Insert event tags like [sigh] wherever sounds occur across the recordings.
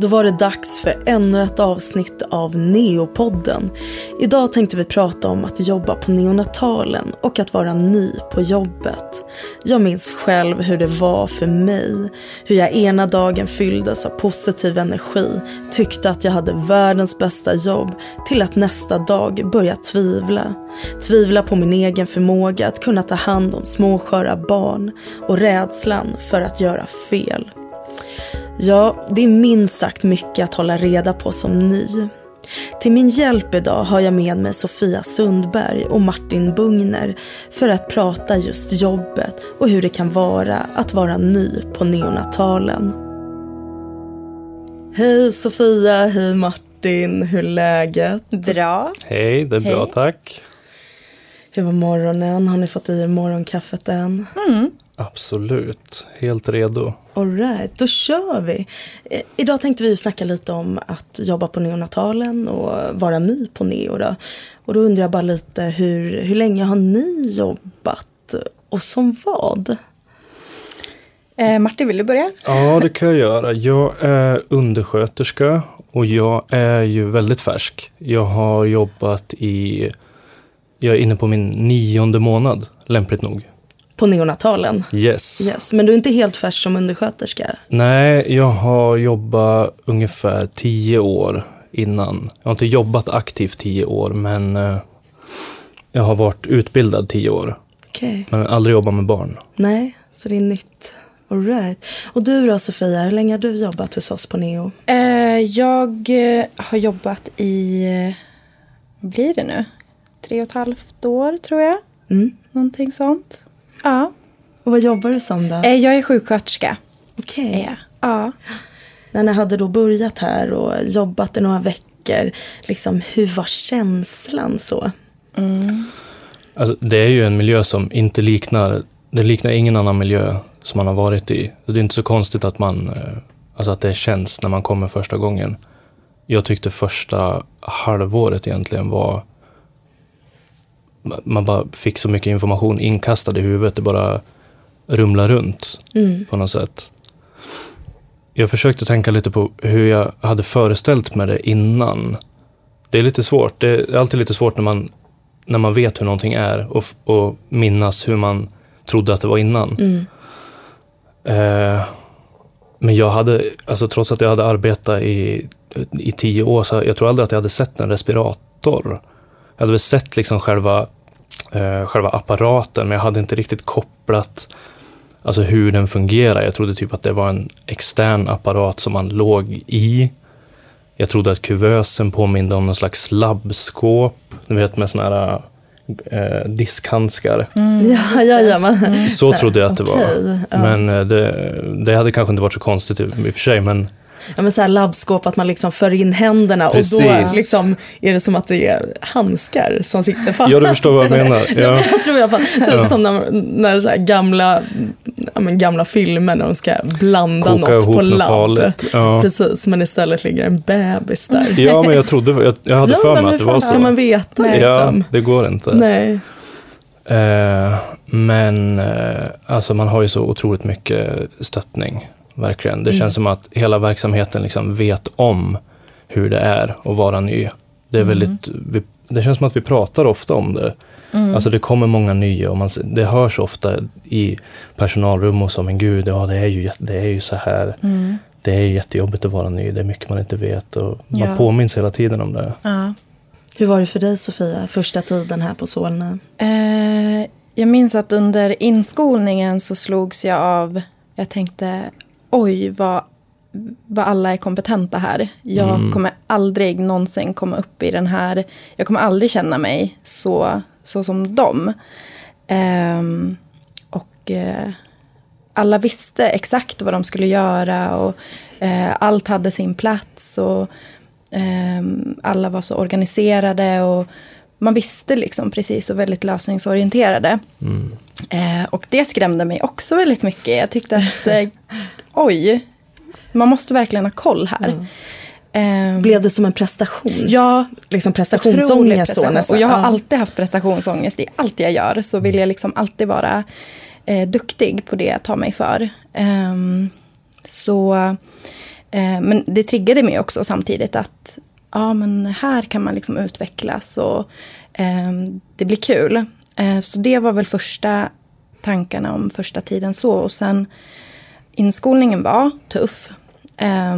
Då var det dags för ännu ett avsnitt av Neopodden. Idag tänkte vi prata om att jobba på neonatalen och att vara ny på jobbet. Jag minns själv hur det var för mig. Hur jag ena dagen fylldes av positiv energi, tyckte att jag hade världens bästa jobb till att nästa dag börja tvivla. Tvivla på min egen förmåga att kunna ta hand om småsköra barn och rädslan för att göra fel. Ja, det är minst sagt mycket att hålla reda på som ny. Till min hjälp idag har jag med mig Sofia Sundberg och Martin Bungner för att prata just jobbet och hur det kan vara att vara ny på neonatalen. Hej Sofia, hej Martin, hur är läget? Bra. Hej, det är bra Hej. tack. Hur var morgonen? Har ni fått i er morgonkaffet än? Mm. Absolut, helt redo. Alright, då kör vi. Eh, idag tänkte vi ju snacka lite om att jobba på neonatalen och vara ny på neo. Då. Och då undrar jag bara lite, hur, hur länge har ni jobbat och som vad? Eh, Martin, vill du börja? Ja, det kan jag göra. Jag är undersköterska och jag är ju väldigt färsk. Jag har jobbat i, jag är inne på min nionde månad, lämpligt nog. På neonatalen? Yes. Yes. Men du är inte helt färsk som undersköterska? Nej, jag har jobbat ungefär tio år innan. Jag har inte jobbat aktivt tio år, men eh, jag har varit utbildad tio år. Okej. Men aldrig jobbat med barn. Nej, så det är nytt. Alright. Och du då Sofia, hur länge har du jobbat hos oss på neo? Eh, jag eh, har jobbat i, eh, vad blir det nu? Tre och ett halvt år tror jag. Mm. Någonting sånt. Ja. Och vad jobbar du som då? Eh, jag är sjuksköterska. Okej. Ja. ja. När ni hade då börjat här och jobbat i några veckor, liksom, hur var känslan så? Alltså, det är ju en miljö som inte liknar, det liknar ingen annan miljö som man har varit i. Så det är inte så konstigt att man, eh, alltså att det känns när man kommer första gången. Jag tyckte första halvåret egentligen var, man bara fick så mycket information inkastad i huvudet, det bara rumlar runt Mm. på något sätt. Jag försökte tänka lite på hur jag hade föreställt mig det innan. Det är lite svårt. Det är alltid lite svårt när man, när man vet hur någonting är och, och minnas hur man trodde att det var innan. Mm. Eh, men jag hade, alltså trots att jag hade arbetat i, i tio år, så jag tror aldrig att jag hade sett en respirator. Jag hade väl sett liksom själva, eh, själva apparaten, men jag hade inte riktigt kopplat alltså hur den fungerar. Jag trodde typ att det var en extern apparat som man låg i. Jag trodde att kuvösen påminde om någon slags labbskåp, du vet med såna här eh, diskhandskar. Ja, ja, ja. Men, Så trodde jag att det var. okej, ja. Men eh, det, det hade kanske inte varit så konstigt i, i och för sig, men ja, men så här labbskåp, att man liksom för in händerna och då Precis. liksom är det som att det är handskar som sitter fast. ja, du förstår vad jag menar. [laughs] Ja. Jag tror i alla fall, typ som när, när så gamla, ja, men gamla filmer när de ska blanda Koka något på labb. Ja. Precis, men istället ligger en bebis där. ja, men jag trodde, jag, jag hade för men mig hur att det var så. man veta Nej. Ja, liksom? det går inte. Nej. Eh, men eh, alltså man har ju så otroligt mycket stöttning, verkligen. Det Mm. känns som att hela verksamheten liksom vet om hur det är att vara ny. Det, är Mm. väldigt, vi, det känns som att vi pratar ofta om det. Alltså det kommer många nya och man, det hörs ofta i personalrum och så, men gud, ja, det, är ju, det är ju så här. Mm. Det är jättejobbigt att vara ny, det är mycket man inte vet och man Ja. påminns hela tiden om det. ja. Hur var det för dig Sofia, första tiden här på Solna? Eh, jag minns att under inskolningen så slogs jag av, jag tänkte oj vad, vad alla är kompetenta här. Jag Mm. kommer aldrig någonsin komma upp i den här, jag kommer aldrig känna mig så, så som dem. Ehm, och eh, alla visste exakt vad de skulle göra och eh, allt hade sin plats. och ehm, Alla var så organiserade och man visste liksom precis och väldigt lösningsorienterade. Mm. Eh, och det skrämde mig också väldigt mycket. Jag tyckte att, eh, [laughs] oj, man måste verkligen ha koll här. Ehm, Blev det som en prestation? Ja, liksom prestationsångest så prestation. Och jag har alltid haft prestationsångest i allt jag gör. Så vill jag liksom alltid vara eh, duktig på det jag tar mig för. Ehm, så Eh, men det triggade mig också samtidigt att ja, men här kan man liksom utvecklas och eh, det blir kul. Eh, så det var väl första tankarna om första tiden så. Och sen inskolningen var tuff. Eh,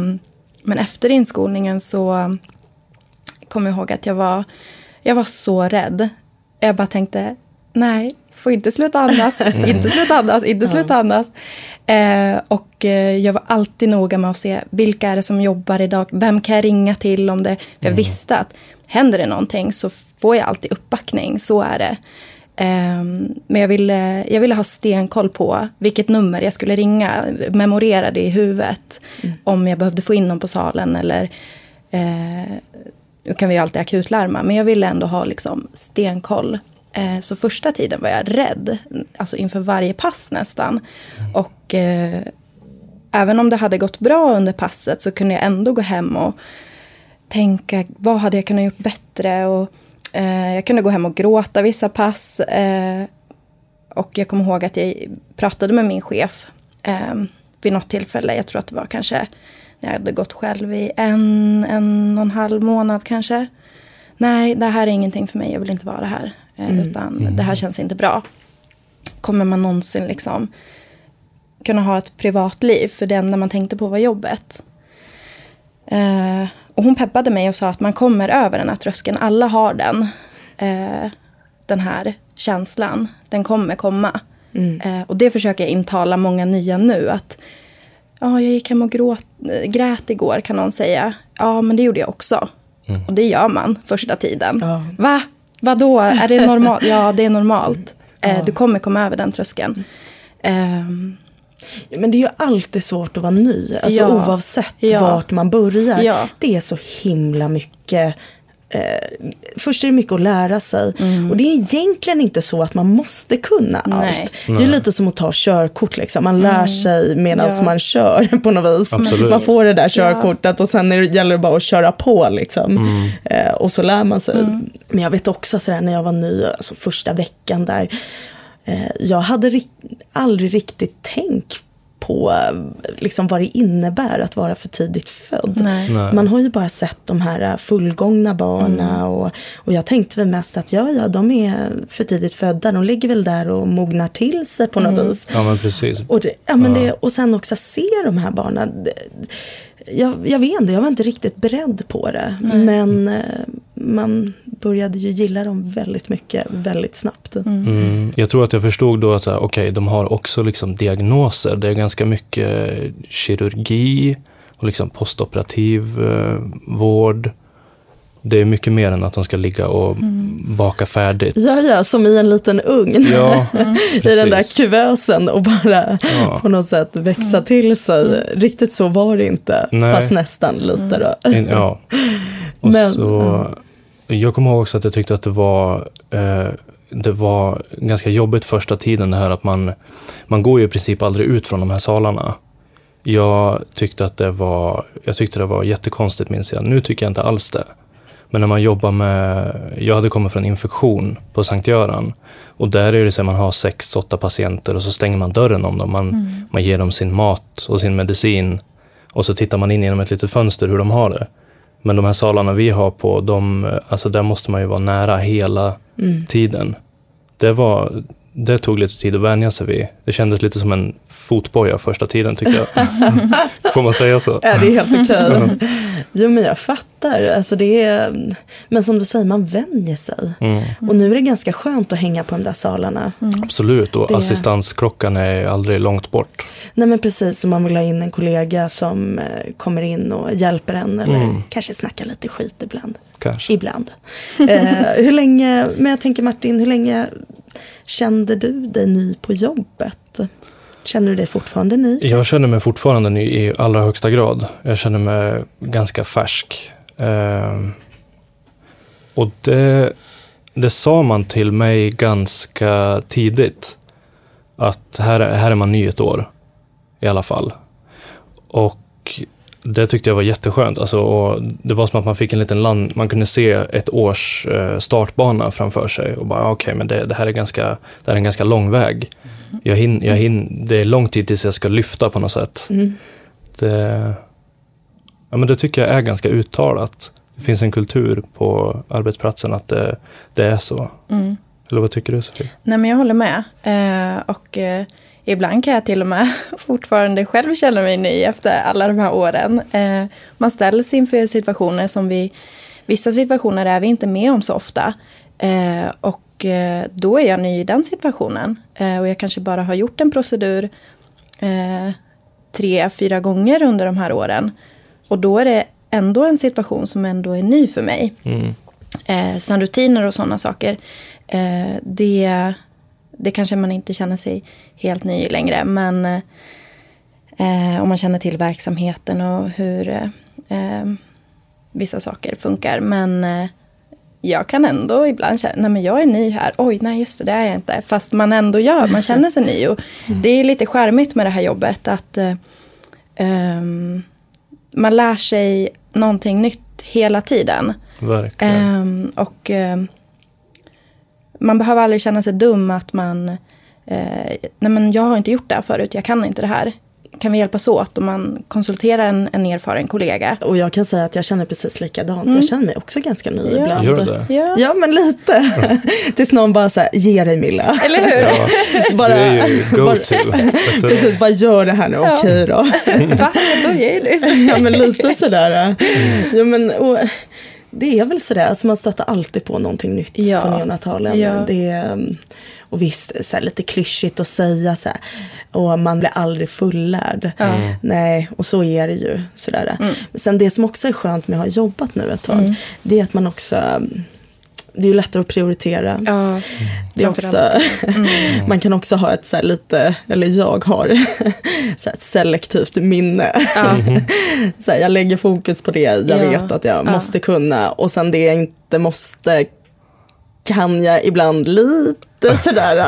men efter inskolningen så kom jag ihåg att jag var, jag var så rädd. Jag bara tänkte, nej, får inte sluta andas, [laughs] inte sluta andas, inte sluta andas. Eh, och eh, jag var alltid noga med att se vilka är det som jobbar idag, vem kan jag ringa till om det, för jag mm. visste att händer det någonting så får jag alltid uppbackning, så är det. Eh, men jag ville, jag ville ha stenkoll på vilket nummer jag skulle ringa, memorera det i huvudet, mm. om jag behövde få in någon på salen eller eh, nu kan vi ju alltid akutlarma, men jag ville ändå ha liksom stenkoll Eh, så första tiden var jag rädd, alltså inför varje pass nästan. Mm. Och eh, även om det hade gått bra under passet så kunde jag ändå gå hem och tänka, vad hade jag kunnat gjort bättre? Och, eh, jag kunde gå hem och gråta vissa pass. Eh, och jag kommer ihåg att jag pratade med min chef eh, vid något tillfälle, jag tror att det var kanske när jag hade gått själv i en, en och en halv månad kanske. Nej, det här är ingenting för mig, jag vill inte vara här. Eh, mm. Utan mm. det här känns inte bra. Kommer man någonsin liksom kunna ha ett privatliv? För det enda man tänkte på var jobbet. Och hon peppade mig och sa att man kommer över den här tröskeln. Alla har den. Eh, den här känslan. Den kommer komma. Mm. Eh, och det försöker jag intala många nya nu. Att ja, jag gick hem och gråt, grät igår kan någon säga. Ja, men det gjorde jag också. Mm. Och det gör man första tiden. Ja. Va? Vadå, är det normalt? [laughs] ja, det är normalt. Eh, du kommer komma över den tröskeln. Um, men det är ju alltid svårt att vara ny, alltså ja, oavsett ja, vart man börjar. Ja. Det är så himla mycket eh, först är det mycket att lära sig. Mm. Och det är egentligen inte så att man måste kunna Nej. allt. Det är lite som att ta körkort, liksom. man lär mm. sig medan ja. man kör [laughs] på något vis. Absolut. Man får det där körkortet och sen är det, gäller det bara att köra på. Liksom. Mm. Eh, och så lär man sig. Mm. Men jag vet också sådär när jag var ny, alltså första veckan där, jag hade aldrig riktigt tänkt på liksom vad det innebär att vara för tidigt född. Nej. Man har ju bara sett de här fullgångna barnen mm. och, och jag tänkte väl mest att ja, ja, de är för tidigt födda. De ligger väl där och mognar till sig på något mm. vis. Ja, men precis. Och, det, ja, men ja. Det, och sen också se de här barnen. Jag, jag vet inte, jag var inte riktigt beredd på det. Nej. Men eh, man började ju gilla dem väldigt mycket, väldigt snabbt. Mm. Mm, jag tror att jag förstod då att okej, okay, de har också liksom diagnoser. Det är ganska mycket kirurgi och liksom postoperativ eh, vård. Det är mycket mer än att de ska ligga och mm. baka färdigt. Ja, ja, som i en liten ugn. Ja, [laughs] I den där kuvösen och bara ja. på något sätt växa mm. till sig. Mm. Riktigt så var det inte, Nej. fast nästan lite då. Ja. [laughs] Och Men, så, jag kommer ihåg också att jag tyckte att det var, eh, det var ganska jobbigt första tiden det här att man, man går ju i princip aldrig ut från de här salarna. Jag tyckte att det var, jag tyckte det var jättekonstigt minns jag. Nu tycker jag inte alls det. Men när man jobbar med, jag hade kommit från infektion på Sankt Göran och där är det så att man har sex, åtta patienter och så stänger man dörren om dem. Man, mm. man ger dem sin mat och sin medicin och så tittar man in genom ett litet fönster hur de har det. Men de här salarna vi har på, de, alltså där måste man ju vara nära hela mm. tiden. Det, var, det tog lite tid att vänja sig vid. Det kändes lite som en fotboja första tiden tycker jag. [laughs] Får man säga så? Ja, det är helt okej. Okay. Jo, men jag fattar. Alltså, det är, men som du säger, man vänjer sig. Mm. Och nu är det ganska skönt att hänga på de där salarna. Mm. Absolut, och det... assistansklockan är aldrig långt bort. Nej, men precis. Om man vill ha in en kollega som eh, kommer in och hjälper en eller mm. kanske snackar lite skit ibland. Kanske. Ibland. eh, hur länge, men jag tänker Martin, hur länge kände du dig ny på jobbet? Känner du dig fortfarande ny? Jag känner mig fortfarande ny i allra högsta grad. Jag känner mig ganska färsk. Eh, och det, det sa man till mig ganska tidigt. Att här, här är man ny ett år. I alla fall. Och det tyckte jag var jätteskönt. Alltså, och det var som att man fick en liten land, man kunde se ett års eh, startbana framför sig och bara okej, okay, men det, det, här är ganska, det här är en ganska lång väg. Jag hin, jag hin, det är lång tid tills jag ska lyfta på något sätt. Mm. Det, ja, men det tycker jag är ganska uttalat. Det finns en kultur på arbetsplatsen att det, det är så. Mm. Eller vad tycker du Sofie? Nej men jag håller med. Eh, och eh, ibland kan jag till och med [laughs] fortfarande själv känna mig ny efter alla de här åren. Eh, man ställs inför situationer som vi, vissa situationer är vi inte med om så ofta. Eh, och eh, då är jag ny i den situationen. Och jag kanske bara har gjort en procedur tre, fyra gånger under de här åren. Och då är det ändå en situation som ändå är ny för mig. Mm. Eh, sen rutiner och sådana saker, eh, det, det kanske man inte känner sig helt ny längre. Men eh, om man känner till verksamheten och hur eh, vissa saker funkar. Men eh, jag kan ändå ibland känna, nej men jag är ny här, oj nej just det, det är jag inte. Fast man ändå gör, man känner sig ny. Och Det är lite charmigt med det här jobbet att ehm, man lär sig någonting nytt hela tiden. Verkligen. Ehm, och ehm, man behöver aldrig känna sig dum att man, eh, nej men jag har inte gjort det här förut, jag kan inte det här. Kan vi hjälpas åt om man konsulterar en, en erfaren kollega? Och jag kan säga att jag känner precis likadant. Mm. Jag känner mig också ganska ny Ja. ibland. Gör du det? Ja, Ja, men lite. [laughs] Tills någon bara säger ge dig Milla. eller hur? Ja, [laughs] bara, du är ju bara- go-to. [laughs] Precis, bara gör det här nu, Ja. okej då. Va? Jag börjar ju nyss. ja, men lite sådär. Ja, men, och, det är väl sådär, alltså man stöter alltid på någonting nytt Ja. på neonatalen. Ja. Det är, och visst, så här, lite klyschigt att säga så här, och man blir aldrig fullärd. Ja. Nej, och så är det ju. Sådär. Mm. Men sen det som också är skönt med att ha jobbat nu ett tag, det är att man också, det är ju lättare att prioritera. Ja, Det är också, [laughs] Man kan också ha ett så här lite, eller jag har [laughs] så här ett selektivt minne. Ja. [laughs] Så här, jag lägger fokus på det jag Ja. vet att jag Ja. måste kunna och sen det jag inte måste kan jag ibland lite sådär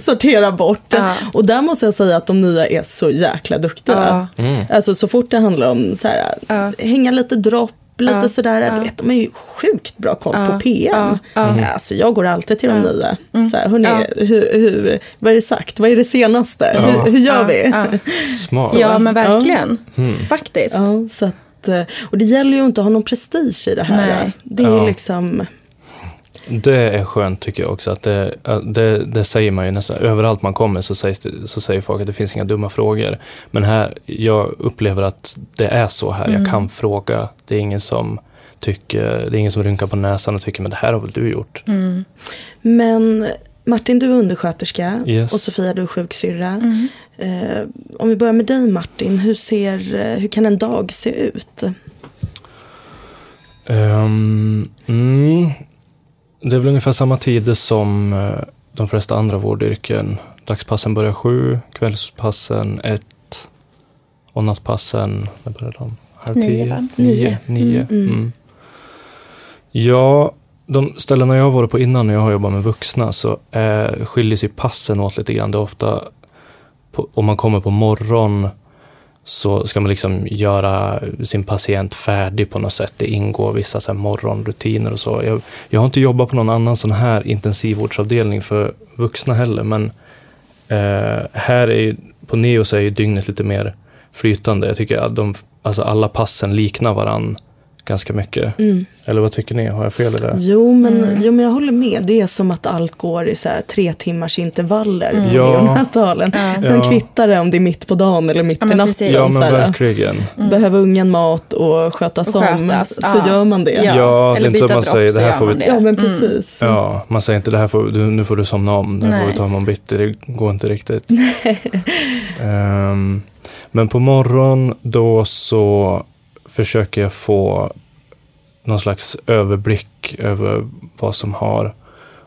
sortera bort. Ja. Och där måste jag säga att de nya är så jäkla duktiga. Ja. Mm. Alltså så fort det handlar om så här, Ja. hänga lite dropp, lite Ja. sådär. Ja. Du vet, de är ju sjukt bra koll Ja. på PM. Ja. Ja. Alltså jag går alltid till de Ja. nya. Mm. Så här, hörni, Ja. hur, hur, vad är det sagt? Vad är det senaste? Ja. Hur, hur gör Ja. vi? Ja. Smart. ja, men verkligen. Mm. Faktiskt. Ja, så att, eh, och det gäller ju inte att ha någon prestige i det här. Nej. Det är Ja. liksom, Det är skönt tycker jag också. Att det, det, det säger man ju nästan överallt man kommer så, sägs det, så säger folk att det finns inga dumma frågor. Men här, jag upplever att det är så här. Mm. Jag kan fråga. Det är ingen som tycker, det är ingen som rynkar på näsan och tycker men det här har väl du gjort. Mm. men Martin du är undersköterska Yes. och Sofia du är sjuksyrra. Mm. Eh, om vi börjar med dig Martin, hur, ser, eh, hur kan en dag se ut? Ehm, mm, det är väl ungefär samma tider som eh, de flesta andra vårdyrken. Dagspassen börjar sju, kvällspassen ett och nattpassen, när börjar de? Halv Nio, tio? va? Nio. Nio. nio. Mm, mm. Mm. Ja, de ställena jag har varit på innan när jag har jobbat med vuxna så eh, skiljer sig passen åt lite grann. Det är ofta, på, om man kommer på morgon så ska man liksom göra sin patient färdig på något sätt. Det ingår vissa så här morgonrutiner och så. Jag, jag har inte jobbat på någon annan sån här intensivvårdsavdelning för vuxna heller, men eh, här är ju, på Neo så är ju dygnet lite mer flytande. Jag tycker att de, alltså alla passen liknar varann ganska mycket. Mm. Eller vad tycker ni? Har jag fel i det? Jo, men, Mm. jo men jag håller med. Det är som att allt går i så här tre timmars intervaller Mm. på Ja. neonatalen. Ja. Sen Ja. kvittar det om det är mitt på dagen eller mitt Ja, i natten. precis. Ja, så men verkligen. Mm. Behöver ungen mat och skötas Och om skötas, så ja. gör man det. Ja. Ja, det är Eller inte så att man dropp säger så det här får vi det. Ja, men Mm. precis. Ja, man säger inte det här får, du, nu får du somna om, det här får Nej. vi ta imorgon bitti, det går inte riktigt. [laughs] Ehm, men på morgon då så försöker jag få någon slags överblick över vad som har,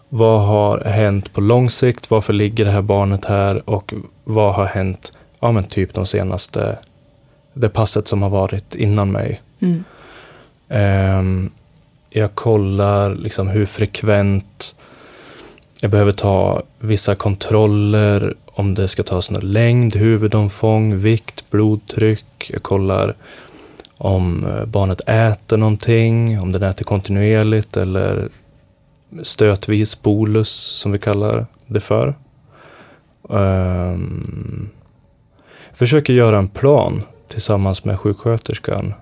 vad har hänt på lång sikt, varför ligger det här barnet här och vad har hänt, ja men typ de senaste, det passet som har varit innan mig. Mm. Ehm, jag kollar liksom hur frekvent jag behöver ta vissa kontroller, om det ska tas någon längd, huvudomfång, vikt, blodtryck. Jag kollar om eh, barnet äter någonting, om den äter kontinuerligt eller stötvis bolus som vi kallar det för. Um, försöker göra en plan tillsammans med sjuksköterskan.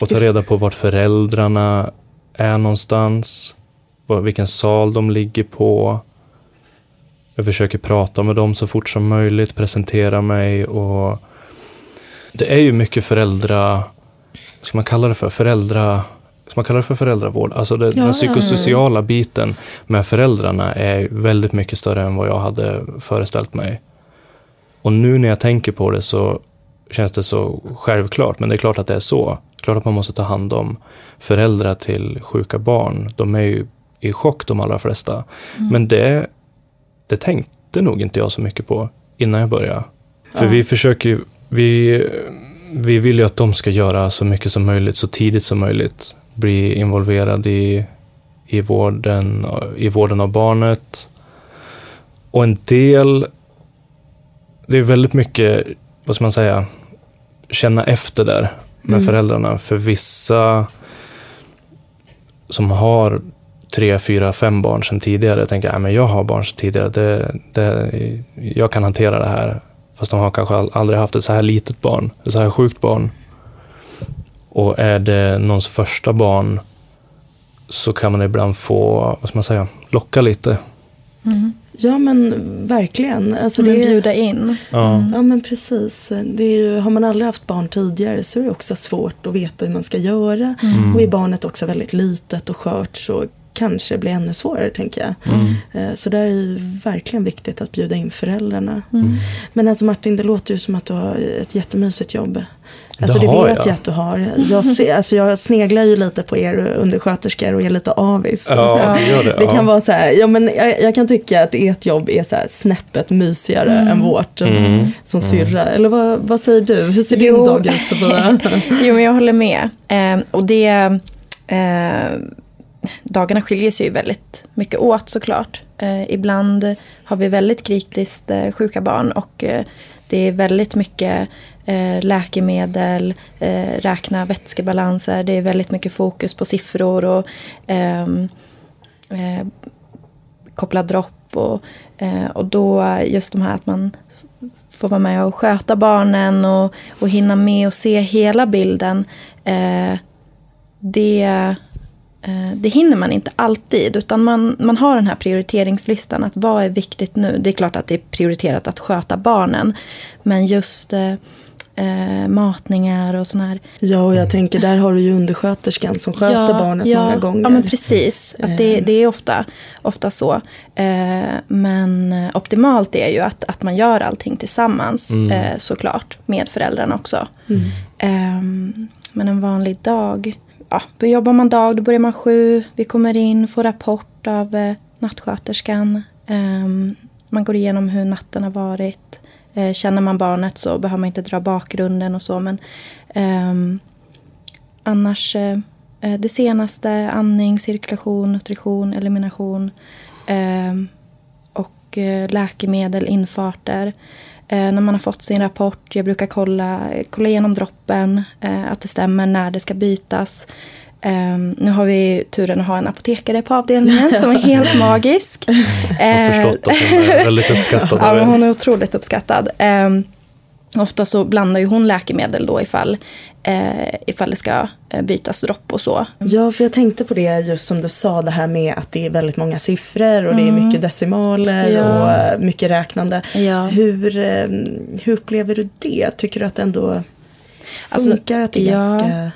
Och ta reda på vart föräldrarna är någonstans. Vilken sal de ligger på. Jag försöker prata med dem så fort som möjligt, presentera mig och det är ju mycket föräldra, vad ska man kalla det för, föräldra, ska man kalla det för föräldravård? Alltså det, Ja, den psykosociala biten med föräldrarna är väldigt mycket större än vad jag hade föreställt mig. Och nu när jag tänker på det så känns det så självklart, men det är klart att det är så. Klart att man måste ta hand om föräldrar till sjuka barn. De är ju i chock de allra flesta. Men det, det tänkte nog inte jag så mycket på innan jag började. För Ja. vi försöker ju, vi, vi vill ju att de ska göra så mycket som möjligt, så tidigt som möjligt. Bli involverad i, i, vården, i vården av barnet. Och en del, det är väldigt mycket, vad ska man säga, känna efter där med Mm. föräldrarna. För vissa som har tre, fyra, fem barn sedan tidigare tänker men jag har barn sedan tidigare, det, det, jag kan hantera det här. Fast de har kanske al- aldrig haft ett så här litet barn, ett så här sjukt barn. Och är det någons första barn så kan man ibland få, vad ska man säga, locka lite. Mm. Ja men verkligen. Alltså, Som det är, bjuda in. Ja. Ja men precis. Det är ju, har man aldrig haft barn tidigare så är det också svårt att veta hur man ska göra. Mm. Och är barnet också väldigt litet och skört så kanske blir ännu svårare tänker jag. Mm. Eh, Så där är det ju verkligen viktigt att bjuda in föräldrarna. Mm. Men alltså Martin, det låter ju som att du har ett jättemysigt jobb. Alltså Det det, har vet jag. jag att du har. Jag, ser, [laughs] alltså jag sneglar ju lite på er undersköterskor och är lite avis. Ja, det gör det. [laughs] Det ja. kan vara så här, ja men jag, jag kan tycka att ert jobb är så här snäppet mysigare än vårt Mm. som syrra. Eller vad, vad säger du? Hur ser din Jo. dag ut Sofia? [laughs] Jo, men jag håller med. Eh, och det... Eh, dagarna skiljer sig ju väldigt mycket åt såklart. Eh, ibland har vi väldigt kritiskt eh, sjuka barn och eh, det är väldigt mycket eh, läkemedel, eh, räkna vätskebalanser, det är väldigt mycket fokus på siffror och ehm, eh, koppla dropp och, eh, och då just de här att man får vara med och sköta barnen och, och hinna med och se hela bilden. Eh, det, det hinner man inte alltid utan man, man har den här prioriteringslistan att vad är viktigt nu. Det är klart att det är prioriterat att sköta barnen men just eh, eh, matningar och sådana här Ja, och jag tänker där har du ju undersköterskan som sköter barnet ja, många gånger. Ja, men precis. Att det, Eh. det är ofta, ofta så. Eh, men eh, optimalt är ju att, att man gör allting tillsammans, Mm. eh, såklart, med föräldrarna också. Mm. Ehm, men en vanlig dag, ja, då jobbar man dag, då börjar man sju, vi kommer in, får rapport av eh, nattsköterskan. Eh, man går igenom hur natten har varit. Eh, känner man barnet så behöver man inte dra bakgrunden och så, men ehm, annars eh, eh, det senaste, andning, cirkulation, nutrition, elimination ehm, och eh, läkemedel, infarter. Eh, när man har fått sin rapport, jag brukar kolla, kolla igenom droppen, eh, att det stämmer när det ska bytas. Ehm, nu har vi turen att ha en apotekare på avdelningen [laughs] som är helt magisk. Jag har förstått att hon är väldigt uppskattad [laughs] Ja, hon är otroligt uppskattad. Um, ofta så blandar ju hon läkemedel då ifall, eh, ifall det ska eh, bytas dropp och så. Ja, för jag tänkte på det just som du sa, det här med att det är väldigt många siffror och det är mycket decimaler Mm. Ja. och eh, mycket räknande. Ja. Hur, eh, hur upplever du det? Tycker du att det ändå Alltså, funkar? att det är ja. ganska...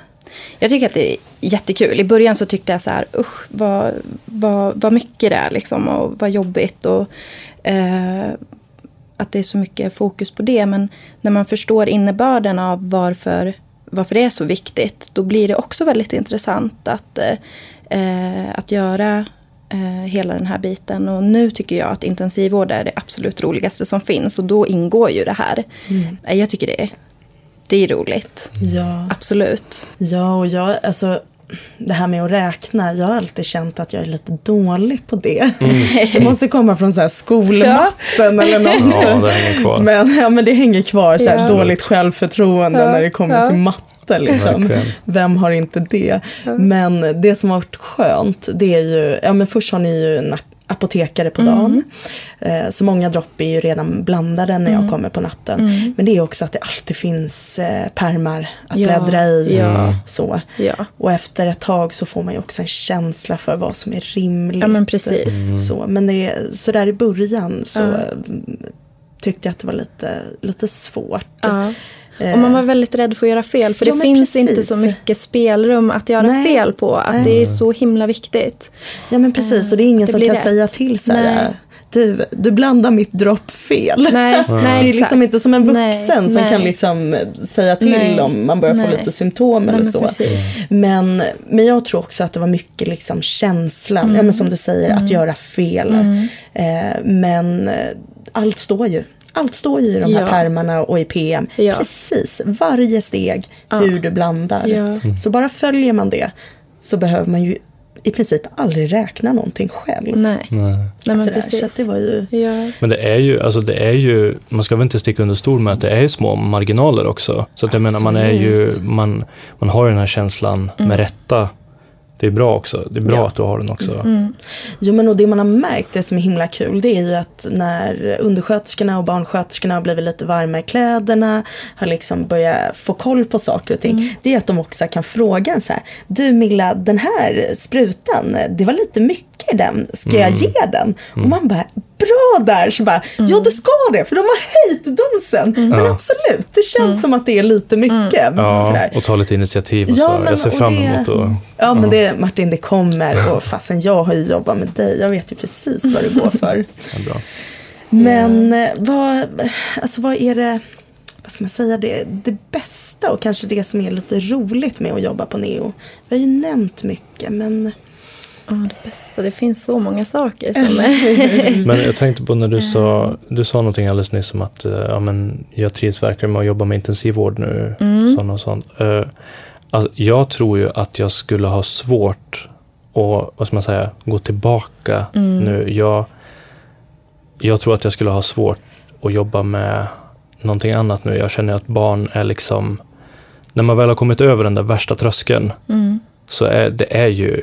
Jag tycker att det är jättekul. I början så tyckte jag så här, usch vad, vad, vad mycket det är liksom och vad jobbigt och eh, att det är så mycket fokus på det. Men när man förstår innebörden av varför, varför det är så viktigt, då blir det också väldigt intressant att, eh, att göra eh, hela den här biten. Och nu tycker jag att intensivvård är det absolut roligaste som finns och då ingår ju det här. Mm. Eh, Jag tycker det är, det är roligt. Ja. Absolut. ja, och jag, alltså det här med att räkna, jag har alltid känt att jag är lite dålig på det. [laughs] Det måste komma från så här skolmatten eller något. Mm. Ja, det hänger kvar. Men, ja, men det hänger kvar, så här, Ja. dåligt självförtroende Ja, när det kommer ja. till matte. Liksom. Vem har inte det? Men det som har varit skönt, det är ju, ja men först har ni ju nak- apotekare på dagen. Eh, så många dropp är ju redan blandade när jag kommer på natten. Men det är också att det alltid finns eh, permar att Ja, bläddra i. ja. Så. Ja. Och efter ett tag så får man ju också en känsla för vad som är rimligt. Ja, men precis. Så, men det så där i början så Ja. mm, tyckte jag att det var lite, lite svårt. Ja. Eh, Och man var väldigt rädd för att göra fel. För Ja, det finns precis. inte så mycket spelrum att göra Nej. fel på. Att det är så himla viktigt. Ja men precis, och det är ingen det som kan rätt. säga till så här, Nej. du, du blandar mitt dropp fel. Nej, [laughs] nej det är liksom exakt. inte som en vuxen Nej, som nej. kan liksom säga till Nej, om man börjar få nej. lite symptom Nej, eller men så. precis. Men, men jag tror också att det var mycket liksom känslan, Mm. ja, men som du säger, att göra fel. Eh, men eh, allt står ju. Allt står ju i de här Ja. pärmarna och i PM. Ja. Precis, varje steg hur du blandar. Ja. Så bara följer man det så behöver man ju i princip aldrig räkna någonting själv. Nej, Nej. nej men Sådär, precis. Det var ju... ja. Men det är ju, alltså det är ju, man ska väl inte sticka under stol med att det är små marginaler också. Så att jag menar, man är ju, man, man har ju den här känslan med rätta. Det är bra också. Det är bra Ja. att du har den också. Mm. Jo men och det man har märkt, det som är himla kul, det är ju att när undersköterskorna och barnsköterskorna har blivit lite varma i kläderna, har liksom börjat få koll på saker och ting, det är att de också kan fråga en så här, du Milla, den här sprutan, det var lite mycket i den, ska jag ge den? Och man bara, bra där! Så bara, ja du ska det, för de har höjt dosen. Men Ja. absolut, det känns som att det är lite mycket. Ja, Sådär. och ta lite initiativ och Ja, så. men- Jag ser och fram det- emot att... Ja men det, Martin det kommer [laughs] och fastän jag har ju jobbat med dig, jag vet ju precis vad det går för. [laughs] Ja, bra. Men eh, vad, alltså vad är det, vad ska man säga, det, det bästa och kanske det som är lite roligt med att jobba på Neo? Vi har ju nämnt mycket men Ja, det bästa. Det finns så många saker som är... [laughs] Men jag tänkte på när du sa, Mm. du sa någonting alldeles nyss om att eh, ja, men jag trivs verkligen med att jobba med intensivvård nu. Mm. Sån och sånt. Eh, alltså, jag tror ju att jag skulle ha svårt att, vad ska man säga, gå tillbaka Mm. nu. Jag, jag tror att jag skulle ha svårt att jobba med någonting annat nu. Jag känner att barn är liksom, när man väl har kommit över den där värsta tröskeln Mm. så är det är ju,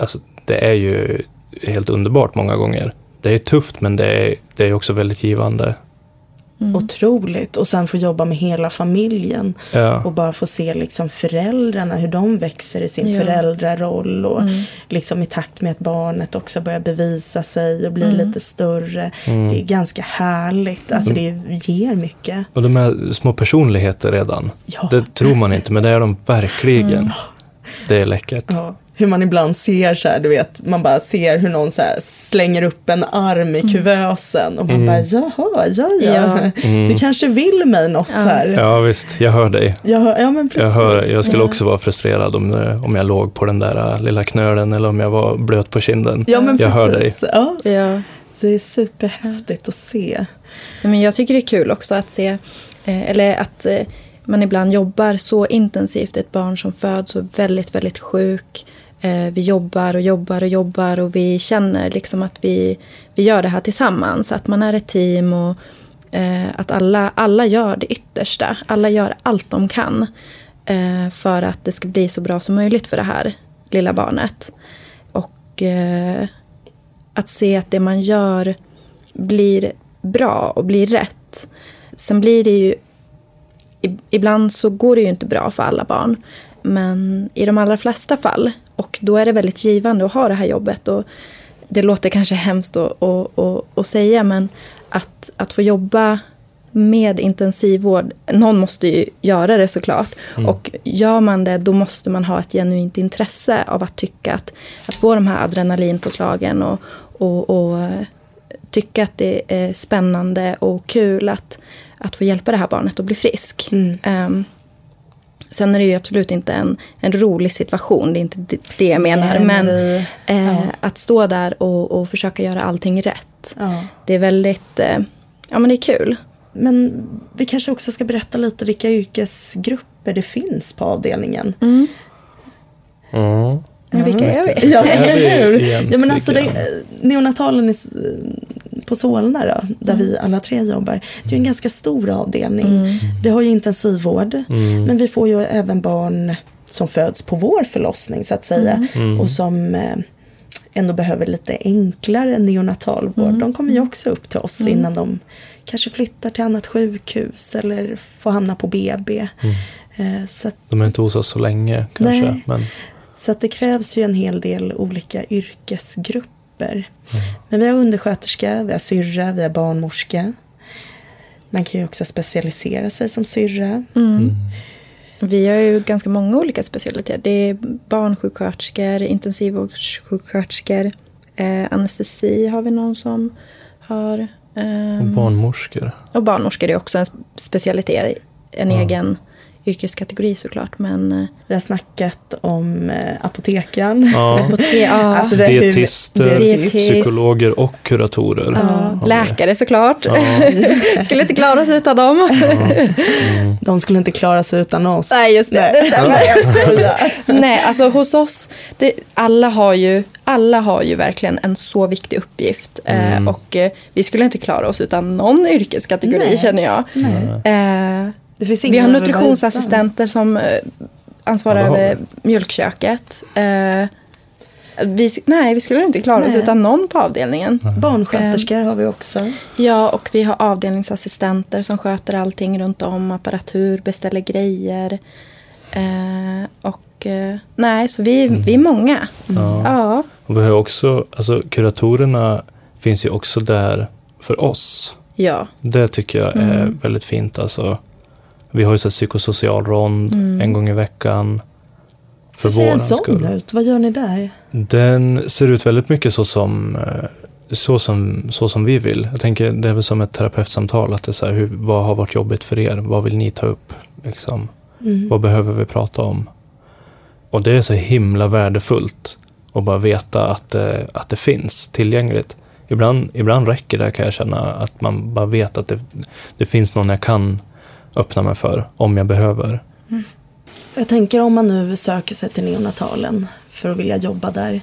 alltså, det är ju helt underbart många gånger. Det är tufft men det är, det är också väldigt givande. Mm. otroligt. Och sen få jobba med hela familjen Ja. och bara få se liksom föräldrarna, hur de växer i sin Ja. föräldraroll och Mm. liksom i takt med att barnet också börjar bevisa sig och bli Mm. lite större. Det är ganska härligt, alltså det ger mycket. Och de är små personligheter redan. Ja. Det tror man inte men det är de verkligen. Mm. Det är läckert. Ja, hur man ibland ser så här, du vet, man bara ser hur någon så här slänger upp en arm i kuvösen och man bara jaha, ja ja, Ja. du kanske vill mig något Ja. här. Ja visst, jag hör dig. Ja, ja men precis. Jag, hör, jag skulle Ja. också vara frustrerad om, eh, om jag låg på den där eh, lilla knölen eller om jag var blöt på kinden. Ja men jag hör precis. Ja, Ja. så det är superhäftigt att se. Nej, Men jag tycker det är kul också att se, eh, eller att man ibland jobbar så intensivt. Ett barn som föds och är väldigt, väldigt sjuk. Eh, vi jobbar och jobbar och jobbar och vi känner liksom att vi, vi gör det här tillsammans. Att man är ett team och eh, att alla, alla gör det yttersta. Alla gör allt de kan eh, för att det ska bli så bra som möjligt för det här lilla barnet. Och eh, att se att det man gör blir bra och blir rätt. Sen blir det ju... Ibland så går det ju inte bra för alla barn. Men i de allra flesta fall. Och då är det väldigt givande att ha det här jobbet. Och det låter kanske hemskt att, att, att, att säga men att, att få jobba med intensivvård, någon måste ju göra det såklart. Och gör man det då måste man ha ett genuint intresse av att tycka att, att få de här adrenalinpåslagen och, och, och eh, tycka att det är spännande och kul att, att få hjälpa det här barnet att bli frisk. Mm. Ehm, sen är det ju absolut inte en, en rolig situation, det är inte det- jag menar. Nej, men vi- eh, ja. att stå där och, och försöka göra allting rätt. Ja. Det är väldigt, eh, ja men det är kul. Men vi kanske också ska berätta lite vilka yrkesgrupper det finns på avdelningen. Mm. Men vilka är vi? Ja, Är Ja, men alltså det, neonatalen på Solna då, där vi alla tre jobbar. Det är en ganska stor avdelning. Vi har ju intensivvård, Mm. men vi får ju även barn som föds på vår förlossning så att säga. Och som eh, ändå behöver lite enklare neonatalvård. Mm. De kommer ju också upp till oss innan de kanske flyttar till annat sjukhus eller får hamna på BB. Eh, Så att, De är inte hos oss så länge kanske. Nej. Men så att det krävs ju en hel del olika yrkesgrupper. Men vi har undersköterska, vi har syrra, vi har barnmorska. Man kan ju också specialisera sig som syrra. Mm. Vi har ju ganska många olika specialiteter. Det är barnsjuksköterskor, intensivvårdssjuksköterskor, eh, anestesi har vi någon som har. och ehm, barnmorskor. och barnmorskor är också en specialitet, en Ja. egen yrkeskategori såklart. Men eh, Vi har snackat om eh, apotekaren. Ja. [laughs] på te, ja, Alltså det är hur- Dietister, Dietist. psykologer och kuratorer. ja, läkare såklart. Ja. [laughs] Skulle inte klara sig utan dem. [laughs] Mm. De skulle inte klara sig utan oss. Nej, just det. Nej. det. Nej, alltså hos oss, det, alla, har ju, alla har ju verkligen en så viktig uppgift. Mm. Eh, och eh, vi skulle inte klara oss utan någon yrkeskategori Nej. känner jag. Nej. Eh, vi ingen har nutritionsassistenter som eh, ansvarar över mjölkköket. Eh, vi, nej, vi skulle inte klara oss Nej. utan någon på avdelningen. utan. Barnsköterskor har vi också. Ja, och vi har avdelningsassistenter som sköter allting runt om, apparatur, beställer grejer. Eh, och eh, nej, så vi, vi är många. Ja. Ja. Och vi har också, alltså kuratorerna finns ju också där för oss. Ja. Det tycker jag är Mm. väldigt fint. Alltså, vi har ju så psykosocial rond Mm. en gång i veckan. För Hur ser en sån skull. ut? Vad gör ni där? Den ser ut väldigt mycket så som, eh, så som, så som vi vill. Jag tänker det är väl som ett terapeutsamtal. Att det är så här, hur, vad har varit jobbigt för er? Vad vill ni ta upp? Liksom, Mm. vad behöver vi prata om? Och det är så himla värdefullt att bara veta att, att det finns tillgängligt. Ibland, ibland räcker det kan jag känna att man bara vet att det, det finns någon jag kan öppna mig för om jag behöver. Jag tänker om man nu söker sig till neonatalen för att vilja jobba där.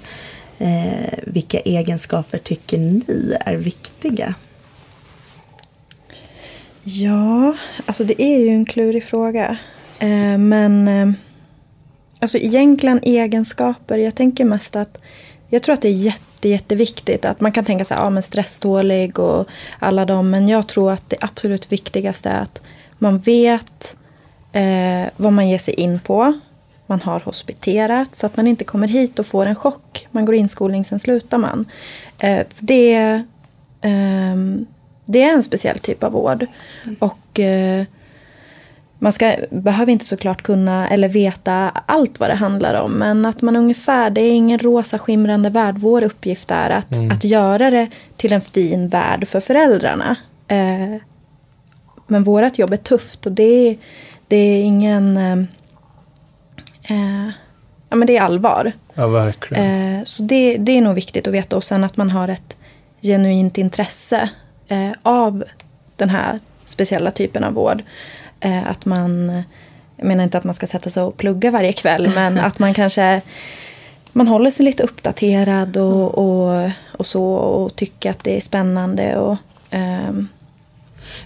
Eh, vilka egenskaper tycker ni är viktiga? Ja, alltså det är ju en klurig fråga. Eh, men eh, alltså egentligen egenskaper, jag tänker mest att jag tror att det är jätte, jätteviktigt att man kan tänka sig ja, men stresstålig och alla dem. Men jag tror att det absolut viktigaste är att man vet eh, vad man ger sig in på. Man har hospiterat så att man inte kommer hit och får en chock. Man går inskolning, sen slutar man. Eh, det, ehm, det är en speciell typ av vård. Och eh, man ska, behöver inte såklart kunna eller veta allt vad det handlar om. Men att man ungefär, det är ingen rosa skimrande värld. Vår uppgift är att, att göra det till en fin värld för föräldrarna. Eh, men vårt jobb är tufft och det är, det är ingen... Eh, eh, ja men det är allvar. Ja, verkligen. Eh, så det, det är nog viktigt att veta. Och sen att man har ett genuint intresse eh, av den här speciella typen av vård. Eh, att man, jag menar inte att man ska sätta sig och plugga varje kväll, [laughs] men att man kanske man håller sig lite uppdaterad och, och, och så och tycker att det är spännande. Och, ehm,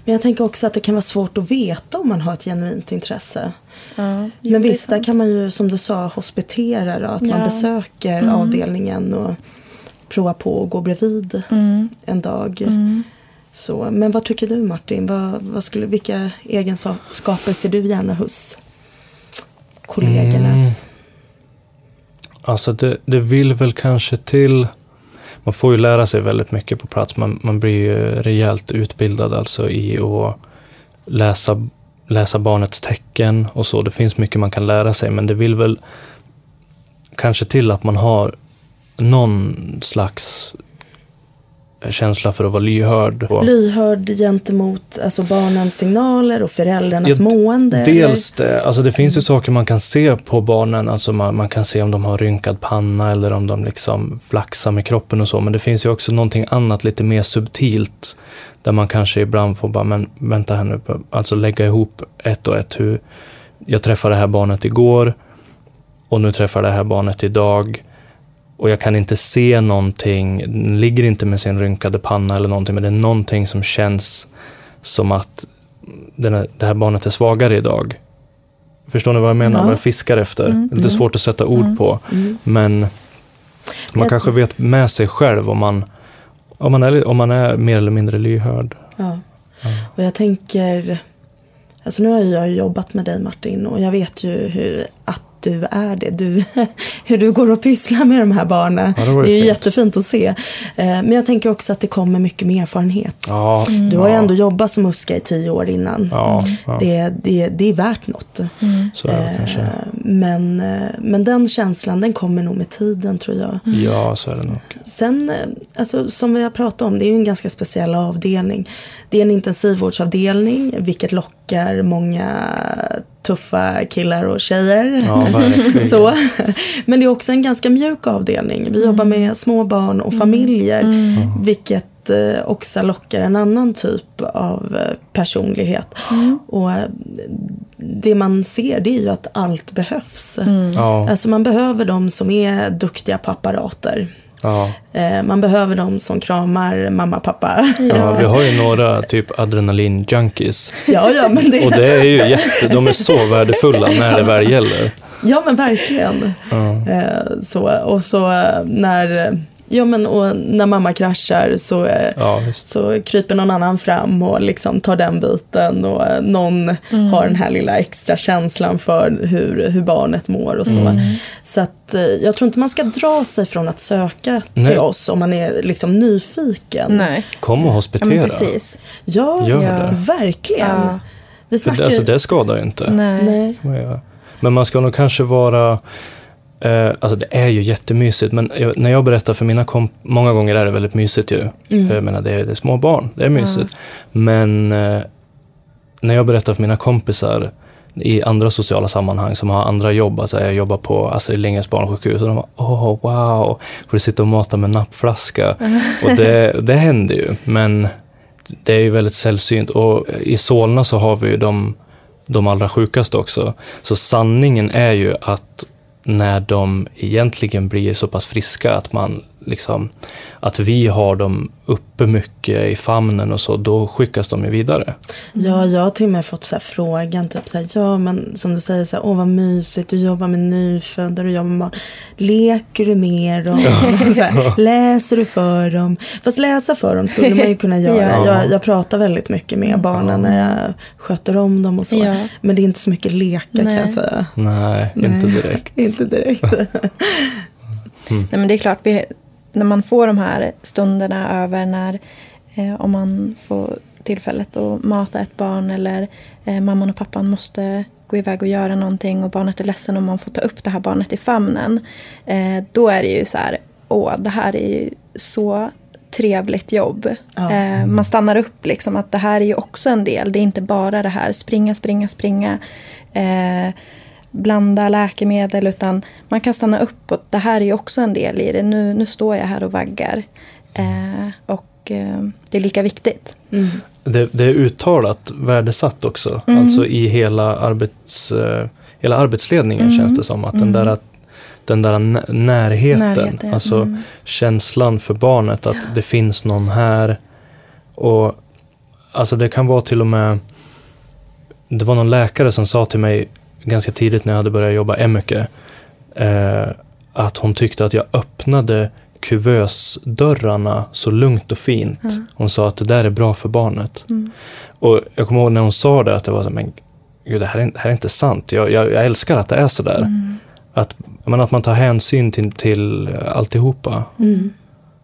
Men jag tänker också att det kan vara svårt att veta om man har ett genuint intresse. ja, Men visst, där kan man ju som du sa hospitera då, att man Ja. besöker Mm. avdelningen och provar på att gå bredvid Mm, en dag. mm. Så, men vad tycker du Martin? Vad, vad skulle, vilka egenskaper ser du gärna hos kollegorna? Mm. Alltså det, det vill väl kanske till... Man får ju lära sig väldigt mycket på plats. Man, man blir ju rejält utbildad alltså i att läsa, läsa barnets tecken och så. Det finns mycket man kan lära sig men det vill väl kanske till att man har någon slags känsla för att vara lyhörd. Och Lyhörd gentemot alltså barnens signaler och föräldrarnas Ja, mående? Dels det, alltså det finns ju saker man kan se på barnen, alltså man, man kan se om de har rynkad panna eller om de liksom flaxar med kroppen och så, men det finns ju också någonting annat lite mer subtilt där man kanske ibland får bara, men vänta här nu, alltså lägga ihop ett och ett. Hur, jag träffade det här barnet igår och nu träffar jag det här barnet idag och jag kan inte se någonting, den ligger inte med sin rynkade panna eller någonting, men det är någonting som känns som att den här, det här barnet är svagare idag. Förstår ni vad jag menar? Ja. Vad jag fiskar efter. Mm. Det är lite Mm. svårt att sätta ord Mm. på. Mm. Men Man Jag- kanske vet med sig själv om man, om man, är, om man är mer eller mindre lyhörd. Ja. Och jag tänker, alltså nu har jag jobbat med dig Martin och jag vet ju hur, att du är det. Du, [laughs] hur du går och pysslar med de här barnen. Ja, det det är ju fint. jättefint att se. Eh, Men jag tänker också att det kommer mycket med erfarenhet. Ja, Du har ju ändå jobbat som muska i tio år innan. Ja, ja Det, det, det är värt något. så är. Eh, Men, eh, men den känslan den kommer nog med tiden tror jag. Ja, så är det nog. Sen, alltså, som vi har pratat om, det är ju en ganska speciell avdelning. Det är en intensivvårdsavdelning, vilket lockar många tuffa killar och tjejer. Ja. [laughs] Så. Men det är också en ganska mjuk avdelning. Vi jobbar med små barn och familjer. Vilket eh, också lockar en annan typ av eh, personlighet. Och eh, det man ser det är ju att allt behövs. Ja, Alltså man behöver de som är duktiga på apparater. Ja. Eh, Man behöver de som kramar mamma, pappa. ja, vi har ju några typ adrenalin-junkies. Ja, ja, men det, Och det är ju jätte, de är så värdefulla när det väl gäller. ja men verkligen. Ja, Eh, Så, och så eh, när, ja, men, och när mamma kraschar så, eh, ja så kryper någon annan fram och liksom tar den biten. Och eh, någon har den här lilla extra känslan för hur, hur barnet mår och så. Så att, eh, jag tror inte man ska dra sig från att söka Nej. till oss om man är liksom nyfiken. Nej. Kom och Ja, hospitera. precis. Ja, Gör Ja. det. verkligen. Ja. Vi För snackar det, alltså, det skadar ju inte. Nej. Nej. Men man ska nog kanske vara Eh, alltså det är ju jättemysigt, men jag, när jag berättar för mina komp många gånger är det väldigt mysigt ju. Mm. För jag menar, det är, det är små barn, det är mysigt. Men eh, när jag berättar för mina kompisar i andra sociala sammanhang som har andra jobb, alltså jag jobbar på Astrid Lindgrens barnsjukhus och de bara åh wow, får du sitta och mata med nappflaska? [laughs] Och det, det händer ju, men det är ju väldigt sällsynt. Och i Solna så har vi ju de, de allra sjukaste också. Så sanningen är ju att när de egentligen blir så pass friska att man liksom, att vi har dem uppe mycket i famnen och så, då skickas de ju vidare. Ja, jag har till och med fått så här frågan, typ så här, ja men som du säger så här, åh vad mysigt, du jobbar med nyfödda, du jobbar med barn. Leker du med dem? [laughs] här, läser du för dem? Fast läsa för dem skulle man ju kunna [laughs] göra. Ja. jag, jag pratar väldigt mycket med barnen när jag sköter om dem och så. Ja. Men det är inte så mycket leka kan jag Nej. säga. Nej, inte Nej. direkt. [laughs] Inte direkt. Nej, men det är klart, vi, när man får de här stunderna över när eh, om man får tillfället att mata ett barn eller eh, mamman och pappan måste gå iväg och göra någonting och barnet är ledsen och man får ta upp det här barnet i famnen. Eh, då är det ju så här, åh, det här är ju så trevligt jobb. Ja. Eh, man stannar upp liksom att det här är ju också en del. Det är inte bara det här springa, springa, springa. Eh, blanda läkemedel utan man kan stanna upp och det här är ju också en del i det. Nu, nu står jag här och vaggar. Eh, och eh, det är lika viktigt. Mm. Det, det är uttalat värdesatt också, alltså i hela, arbets, eh, hela arbetsledningen känns det som. Att den där, den där nä- närheten, Närheten, alltså mm. känslan för barnet att det finns någon här. Och alltså det kan vara till och med, det var någon läkare som sa till mig ganska tidigt när jag hade börjat jobba mycket, eh, att hon tyckte att jag öppnade kuvösdörrarna så lugnt och fint. Hon sa att det där är bra för barnet. Mm. Och jag kommer ihåg när hon sa det att det var så men gud, det här är, det här är inte sant. Jag, jag, jag älskar att det är så där. Mm. Att, menar, att man tar hänsyn till, till alltihopa. Mm.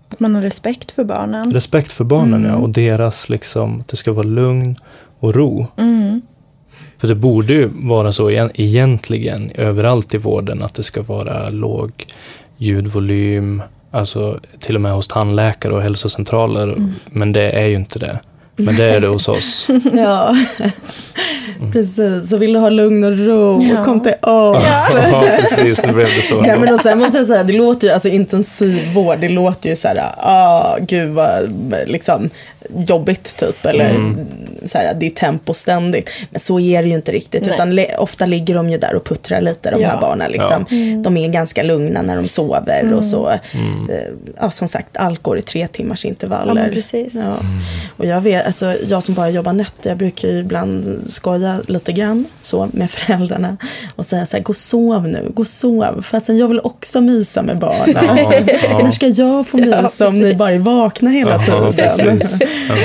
Att man har respekt för barnen. Respekt för barnen Mm. ja, och deras liksom, det ska vara lugn och ro. Mm. För det borde ju vara så igen- egentligen överallt i vården att det ska vara låg ljudvolym, alltså till och med hos tandläkare och hälsocentraler. Mm. Men det är ju inte det. Men det är det hos oss. [laughs] Ja, precis. Så vill du ha lugn och ro, Ja. kom till oss. Ja, [laughs] [laughs] precis, nu blev det så. Nej, men och sen måste jag säga, det låter ju, alltså intensivvård, det låter ju så här, ah, gud vad liksom jobbigt typ, eller Mm. så här, det är tempo ständigt. Men så är det ju inte riktigt. Nej. Utan le, ofta ligger de ju där och puttrar lite de Ja. här barnen. Liksom. De är ganska lugna när de sover och så. Mm. Eh, Ja, som sagt, allt går i tre timmars intervaller. Ja, men precis. Ja. Och jag vet, alltså jag som bara jobbar nätter, jag brukar ju ibland skoja lite grann så med [laughs] föräldrarna. Och säga så här, gå och sov nu, gå och sov. Fastän jag vill också mysa med barnen. Ja, ja. [laughs] När ska jag få Ja, mysa om ni bara är vakna hela Ja, tiden?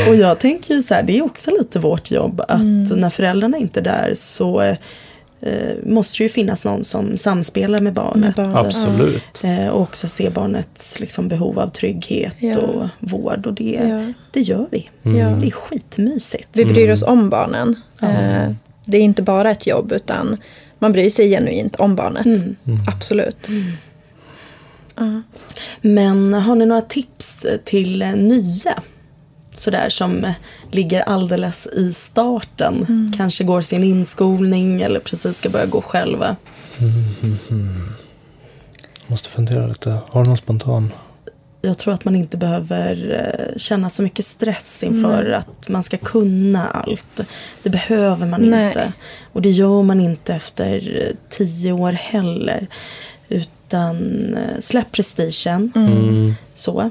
Och jag tänker ju så här, det är också lite vårt jobb att Mm. när föräldrarna inte är där så eh, måste det ju finnas någon som samspelar med barnet. Med barnet. Absolut. Eh, och också se barnets liksom, behov av trygghet Ja. och vård. Och det, Ja. det gör vi. Ja. Det är skitmysigt. Vi bryr Mm. oss om barnen. Eh, det är inte bara ett jobb utan man bryr sig genuint om barnet. Mm. Absolut. Ja. Men har ni några tips till nya? Sådär som ligger alldeles i starten. Mm. Kanske går sin inskolning eller precis ska börja gå själva. Måste fundera lite. Har du någon spontan? Jag tror att man inte behöver eh, känna så mycket stress inför att man ska kunna allt. Det behöver man Nej. inte. Och det gör man inte efter eh, tio år heller. Utan eh, släpp prestigen. Mm. Så.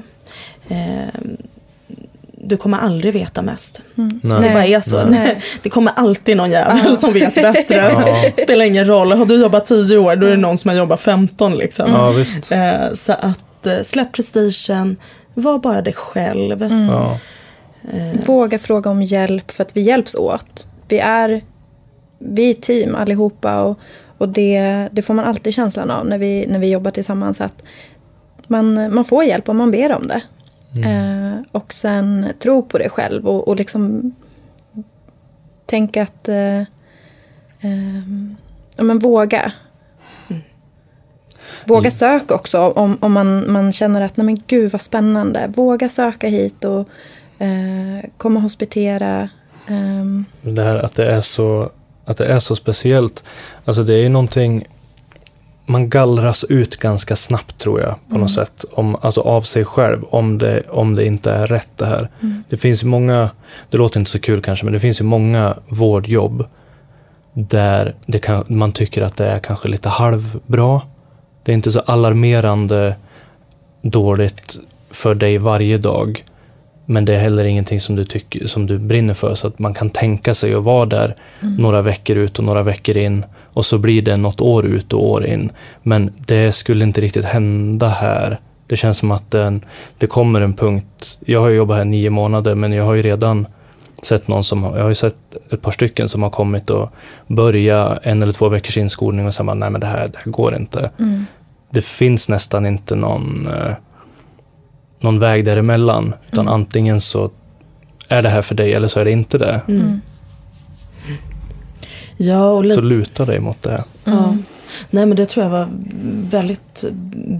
Eh, du kommer aldrig veta mest. Nej. Det bara är så. Nej. Det kommer alltid någon jävel Ja. som vet bättre. [laughs] Ja. Spelar ingen roll. Har du jobbat tio år då är det någon som har jobbat 15 liksom. Ja, visst. Eh, så att eh, släpp prestigen. Var bara dig själv. Ja. Våga fråga om hjälp för att vi hjälps åt. Vi är, vi är team allihopa och, och det, det får man alltid känslan av när vi, när vi jobbar tillsammans. Att man, man får hjälp om man ber om det. Eh, och sen tro på det själv och, och liksom tänka att eh, eh, ja, men våga. Våga söka också om, om man, man känner att nej men gud vad spännande. Våga söka hit och eh, komma och hospitera. ehm, Det här att det är så, att det är så speciellt. Alltså det är ju någonting man gallras ut ganska snabbt tror jag på något sätt. Om, alltså av sig själv om det, om det inte är rätt det här. Det finns ju många, det låter inte så kul kanske, men det finns ju många vårdjobb där det kan, man tycker att det är kanske lite halvbra. Det är inte så alarmerande dåligt för dig varje dag. Men det är heller ingenting som du, tycker, som du brinner för. Så att man kan tänka sig att vara där några veckor ut och några veckor in. Och så blir det något år ut och år in. Men det skulle inte riktigt hända här. Det känns som att den, det kommer en punkt. Jag har jobbat här nio månader men jag har ju redan sett någon som, jag har ju sett ett par stycken som har kommit och börjat en eller två veckors inskolning och sen bara, nej men det här, det här går inte. Det finns nästan inte någon, eh, någon väg däremellan. Utan antingen så är det här för dig eller så är det inte det. Mm. Ja, och Så luta dig mot det. ja. Nej men det tror jag var väldigt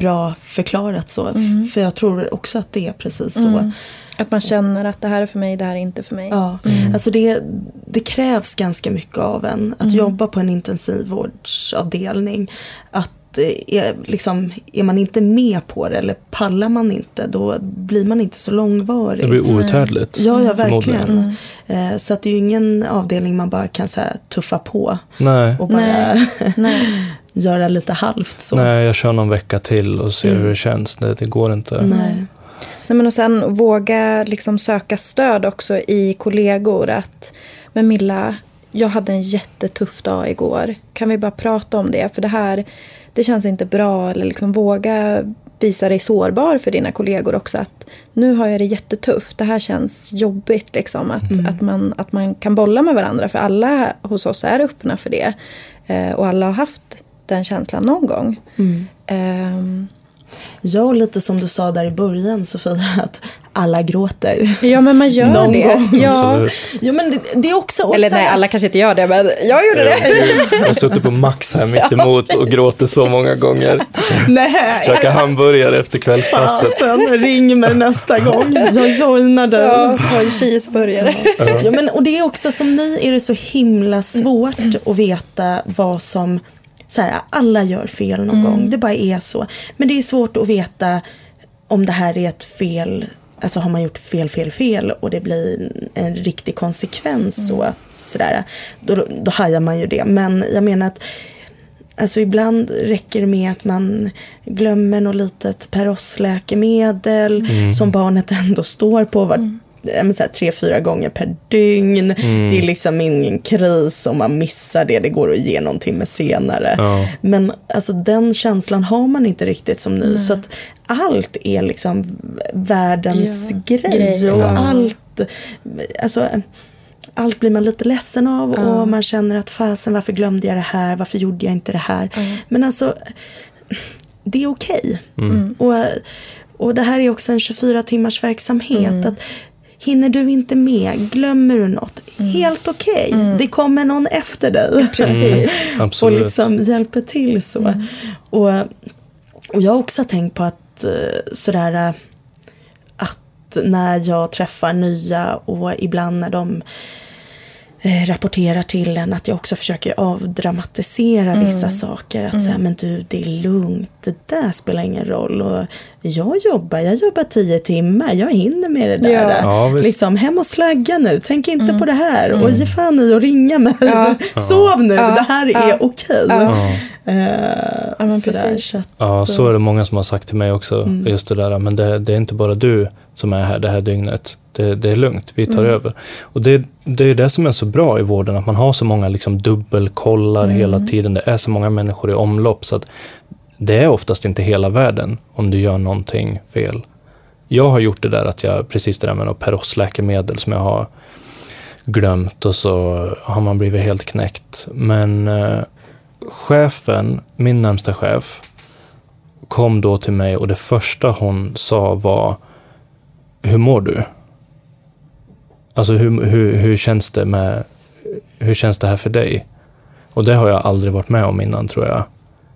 bra förklarat så. F- För jag tror också att det är precis så. Mm. Att man känner att det här är för mig, det här är inte för mig. Ja, alltså det, det krävs ganska mycket av en att jobba på en intensivvårdsavdelning. Att eh, är, liksom, är man inte med på det eller pallar man inte då blir man inte så långvarig. Det blir outhärdligt. Ja, ja verkligen. Eh, så att det är ju ingen avdelning man bara kan så här, tuffa på Nej. och bara Nej. Nej. [laughs] göra lite halvt så. Nej, jag kör någon vecka till och ser hur det känns. Det, det går inte. Nej. Nej, men och sen våga liksom söka stöd också i kollegor. Att, men Milla, jag hade en jättetuff dag igår. Kan vi bara prata om det? För det här, det känns inte bra. Eller liksom våga visa dig sårbar för dina kollegor också. Att nu har jag det jättetufft. Det här känns jobbigt. Liksom, att, att, man, att man kan bolla med varandra. För alla hos oss är öppna för det. Eh, och alla har haft den känslan någon gång. Mm. Ehm, Ja, och lite som du sa där i början Sofia, [laughs] att alla gråter. ja, men man gör Någon det. gång. Ja. Absolut. Jo men det, det är också... också Eller nej, alla kanske inte gör det, men jag gjorde det. Jag har suttit på Max här mitt emot och gråtit så många gånger. Nej, Käka hamburgare efter kvällspasset. fasen, ring mig nästa gång. Jag joinar dig. Ja, på en cheeseburgare. Ja, men, och det är också som ny är det så himla svårt att veta vad som så här, alla gör fel någon gång. Det bara är så. Men det är svårt att veta om det här är ett fel alltså har man gjort fel, fel, fel och det blir en riktig konsekvens så att sådär, då, då hajar man ju det. Men jag menar att Alltså ibland räcker det med att man glömmer något litet Peross-läkemedel som barnet ändå står på var, men så här, tre, fyra gånger per dygn. Det är liksom ingen kris om man missar det. Det går att ge någon timme senare. Ja. Men alltså den känslan har man inte riktigt som ny. Så att allt är liksom världens Ja, grej. grej, Och ja. allt, alltså, allt blir man lite ledsen av. Och man känner att fasen varför glömde jag det här? Varför gjorde jag inte det här? Men alltså, det är okej. Och, och det här är också en 24 timmars verksamhet. Att Hinner du inte med, glömmer du något, helt okej. Det kommer någon efter dig. Precis. och Absolut. liksom hjälper till så. Och, och jag har också tänkt på att eh, sådär eh, att när jag träffar nya och ibland när de rapporterar till en att jag också försöker avdramatisera vissa saker. Att säga, men du det är lugnt, det där spelar ingen roll. Och jag jobbar, jag jobbar tio timmar, jag hinner med det där. Ja. Ja, liksom, hem och slagga nu, tänk inte på det här. Och ge fan i att ringa mig. Ja. [laughs] Sov nu, Ja. det här är Ja. okej. Ja. Eh, Ja, men sådär, så att, Ja, så är det många som har sagt till mig också. Mm. Just det där, men det, det är inte bara du som är här det här dygnet. Det, det är lugnt, vi tar Mm. över. Och det, det är det som är så bra i vården, att man har så många liksom dubbelkollar Mm. hela tiden. Det är så många människor i omlopp, så att det är oftast inte hela världen om du gör någonting fel. Jag har gjort det där att jag, precis det där med något Peross-läkemedel som jag har glömt och så har man blivit helt knäckt. Men eh, chefen, min närmsta chef, kom då till mig och det första hon sa var Hur mår du? Alltså hur, hur, hur känns det med Hur känns det här för dig? Och det har jag aldrig varit med om innan tror jag.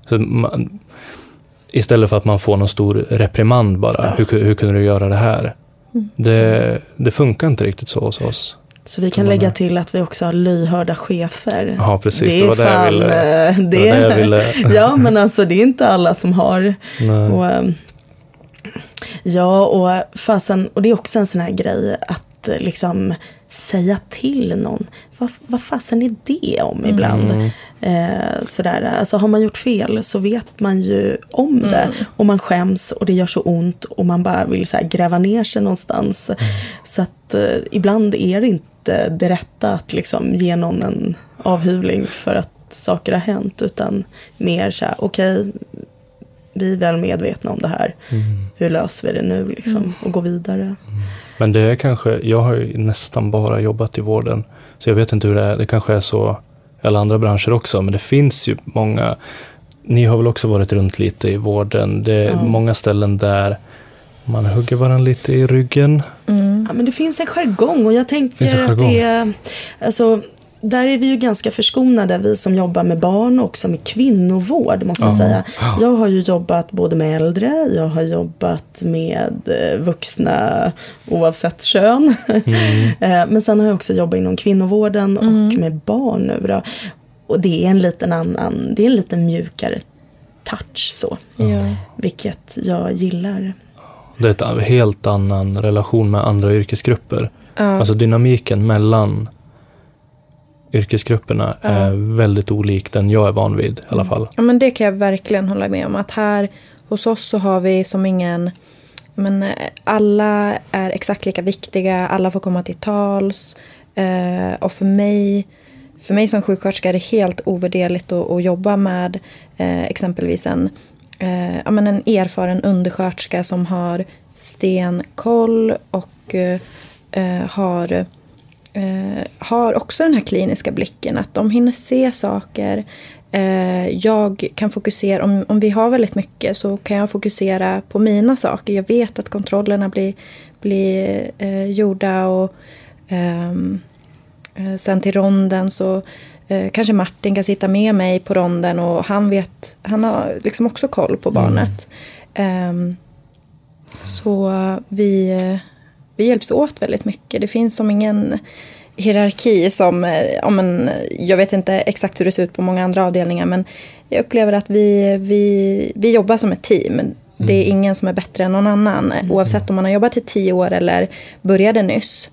Så man, istället för att man får någon stor reprimand bara. Hur, hur kunde du göra det här? Det, det funkar inte riktigt så hos oss. så vi kan lägga till att vi också har lyhörda chefer. Ja, precis. Det Det, är var det jag ville. eh, Det, det, var det jag ville. ja, men alltså det är inte alla som har. Nej. Och, ehm, ja, och fasen, och det är också en sån här grej att eh, liksom säga till någon. Vad, vad fasen är det om ibland? Mm. Eh, sådär. Alltså har man gjort fel så vet man ju om det. Och man skäms och det gör så ont och man bara vill så gräva ner sig någonstans. Så att eh, ibland är det inte det rätta att liksom ge någon en avhyvling för att saker har hänt. Utan mer så här, okej, vi är väl medvetna om det här. Hur löser vi det nu liksom? Och går vidare. Men det är kanske, jag har ju nästan bara jobbat i vården. Så jag vet inte hur det är. Det kanske är så i alla andra branscher också. Men det finns ju många, ni har väl också varit runt lite i vården. Det är Ja. många ställen där man hugger varandra lite i ryggen. Ja, men det finns en jargong och jag tänker att det är, alltså, där är vi ju ganska förskonade, vi som jobbar med barn och också med kvinnovård måste jag Ja. säga. Jag har ju jobbat både med äldre, jag har jobbat med eh, vuxna oavsett kön. [laughs] Eh, Men sen har jag också jobbat inom kvinnovården och med barn nu då. Och det är en liten annan, det är en lite mjukare touch så. Ja. Vilket jag gillar. Det är ett helt annan relation med andra yrkesgrupper. Ja. Alltså dynamiken mellan yrkesgrupperna är väldigt olik den jag är van vid i alla fall. Ja, men det kan jag verkligen hålla med om. Att här hos oss så har vi som ingen... Men eh, alla är exakt lika viktiga, alla får komma till tals. Eh, och för mig, för mig som sjuksköterska är det helt ovärderligt att, att jobba med eh, exempelvis en, eh, ja, men en erfaren undersköterska som har stenkoll och eh, har eh, har också den här kliniska blicken. Att de hinner se saker. Eh, jag kan fokusera, om, om vi har väldigt mycket så kan jag fokusera på mina saker. Jag vet att kontrollerna blir, blir eh, gjorda och ehm, eh, sen till ronden så eh, kanske Martin kan sitta med mig på ronden och han vet, han har liksom också koll på barnet. Ehm, så vi, eh, vi hjälps åt väldigt mycket. Det finns som ingen hierarki som, eh, ja, men, jag vet inte exakt hur det ser ut på många andra avdelningar men jag upplever att vi, vi, vi jobbar som ett team. Det är ingen som är bättre än någon annan. Oavsett om man har jobbat i tio år eller började nyss.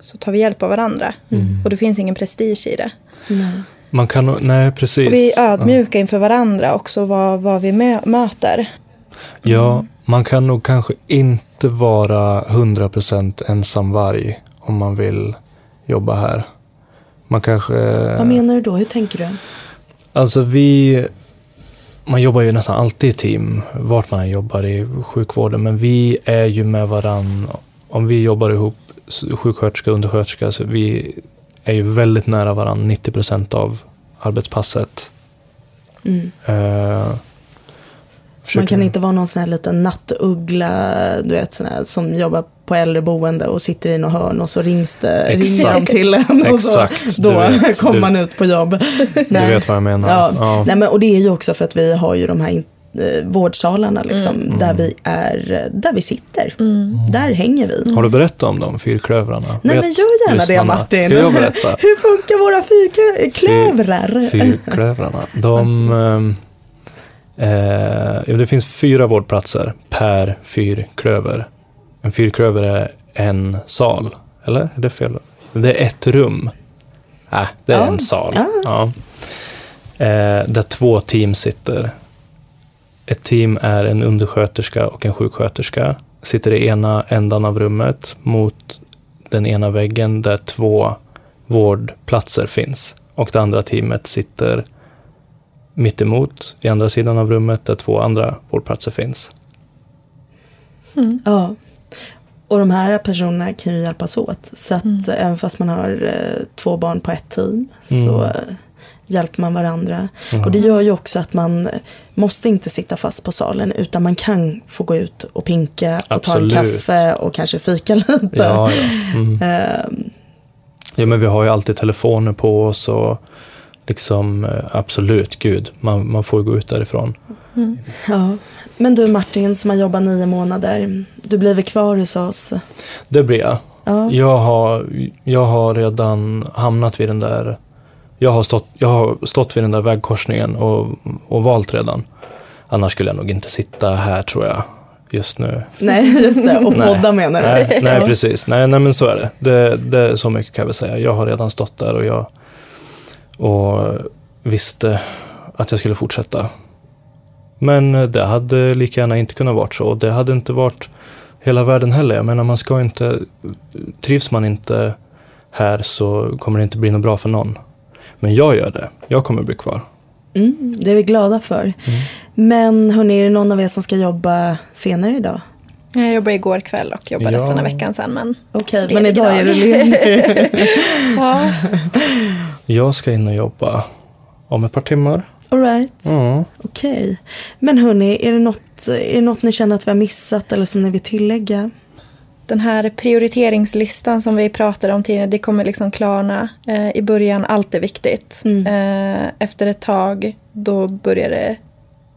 Så tar vi hjälp av varandra. Och det finns ingen prestige i det. Nej. Man kan nej precis. Och vi är ödmjuka inför varandra också vad, vad vi mö- möter. Ja, man kan nog kanske inte vara 100% ensam varg om man vill jobba här. Man kanske... Vad menar du då? Hur tänker du? Alltså vi... Man jobbar ju nästan alltid i team, vart man än jobbar i sjukvården. Men vi är ju med varann. Om vi jobbar ihop, sjuksköterska och undersköterska, så vi är ju väldigt nära varann 90% av arbetspasset. Mm. Så man kan inte vara någon sån här liten nattuggla, du vet sån här, som jobbar på äldreboende och sitter i något hörn och så rings det, Exakt. ringer de till en och så, Exakt, då [laughs] kommer man ut på jobb. Du vet vad jag menar. Ja. Ja. Nej, men, och det är ju också för att vi har ju de här eh, vårdsalarna liksom, Mm. där vi är, där vi sitter. Där hänger vi. Har du berättat om de fyrklövrarna? Nej Vet men gör gärna det? Martin. Ska jag berätta? [laughs] Hur funkar våra fyrklövrar? Fyrklövrarna. De, [laughs] Alltså. Eh, det finns fyra vårdplatser per fyrklöver. En fyrklöver är en sal. Eller? Är det fel? Det är ett rum. Nej, det är Ja. en sal. Ja. Eh, där två team sitter. Ett team är en undersköterska och en sjuksköterska. Sitter i ena ändan av rummet mot den ena väggen där två vårdplatser finns. Och det andra teamet sitter mitt emot i andra sidan av rummet där två andra vårdplatser finns. Ja. Och de här personerna kan ju hjälpas åt. Så att Mm. eh, även fast man har eh, två barn på ett team så Mm. eh, hjälper man varandra. Ja. Och det gör ju också att man måste inte sitta fast på salen utan man kan få gå ut och pinka och Absolut. ta en kaffe och kanske fika [laughs] lite. Ja, ja. Mm. Ehm, ja, men vi har ju alltid telefoner på oss och liksom eh, absolut, gud, man, man får gå ut därifrån. ja. Men du Martin som har jobbat nio månader, du blir väl kvar hos oss? Det blir jag. Ja. Jag har, jag har redan hamnat vid den där jag har, stått, jag har stått vid den där vägkorsningen och, och valt redan. Annars skulle jag nog inte sitta här tror jag just nu. Nej, just det. Och Nej. podda menar du? Nej, nej precis. Nej, nej, men så är det. det. Det Så mycket kan jag väl säga. Jag har redan stått där och jag och visste att jag skulle fortsätta. Men det hade lika gärna inte kunnat vara så. Det hade inte varit hela världen heller. Jag menar, man ska inte... Trivs man inte här så kommer det inte bli något bra för någon. Men jag gör det. Jag kommer bli kvar. Mm, det är vi glada för. Men hörni, är det någon av er som ska jobba senare idag? Jag jobbade igår kväll och jobbar Ja. resten av veckan sen. Men Okej, Ledig men idag är du idag. ledig. [laughs] ja, Jag ska in och jobba om ett par timmar. All right. Ja. Okej. Men hörni, är det, något, är det något ni känner att vi har missat eller som ni vill tillägga? den här prioriteringslistan som vi pratade om tidigare, det kommer liksom klarna. Eh, I början, allt är viktigt. Mm. Eh, efter ett tag, då börjar, det,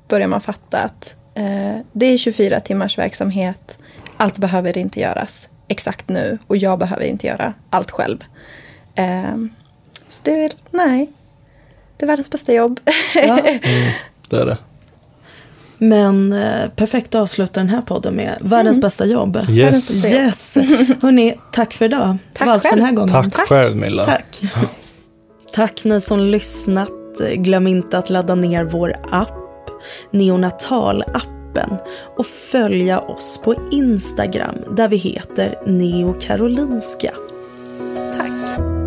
börjar man fatta att det är 24 timmars verksamhet. Allt behöver inte göras exakt nu och jag behöver inte göra allt själv. Eh, så det är nej. Det är världens bästa jobb. Ja. [laughs] Det är det. Men eh, perfekt att avsluta den här podden med världens bästa jobb. Yes. Yes. [laughs] Hörni, tack för idag. Tack allt för den här själv. gången. Tack, själv Milla. Tack. Tack ni som lyssnat. Glöm inte att ladda ner vår app, neonatalappen och följa oss på Instagram där vi heter neokarolinska. Tack!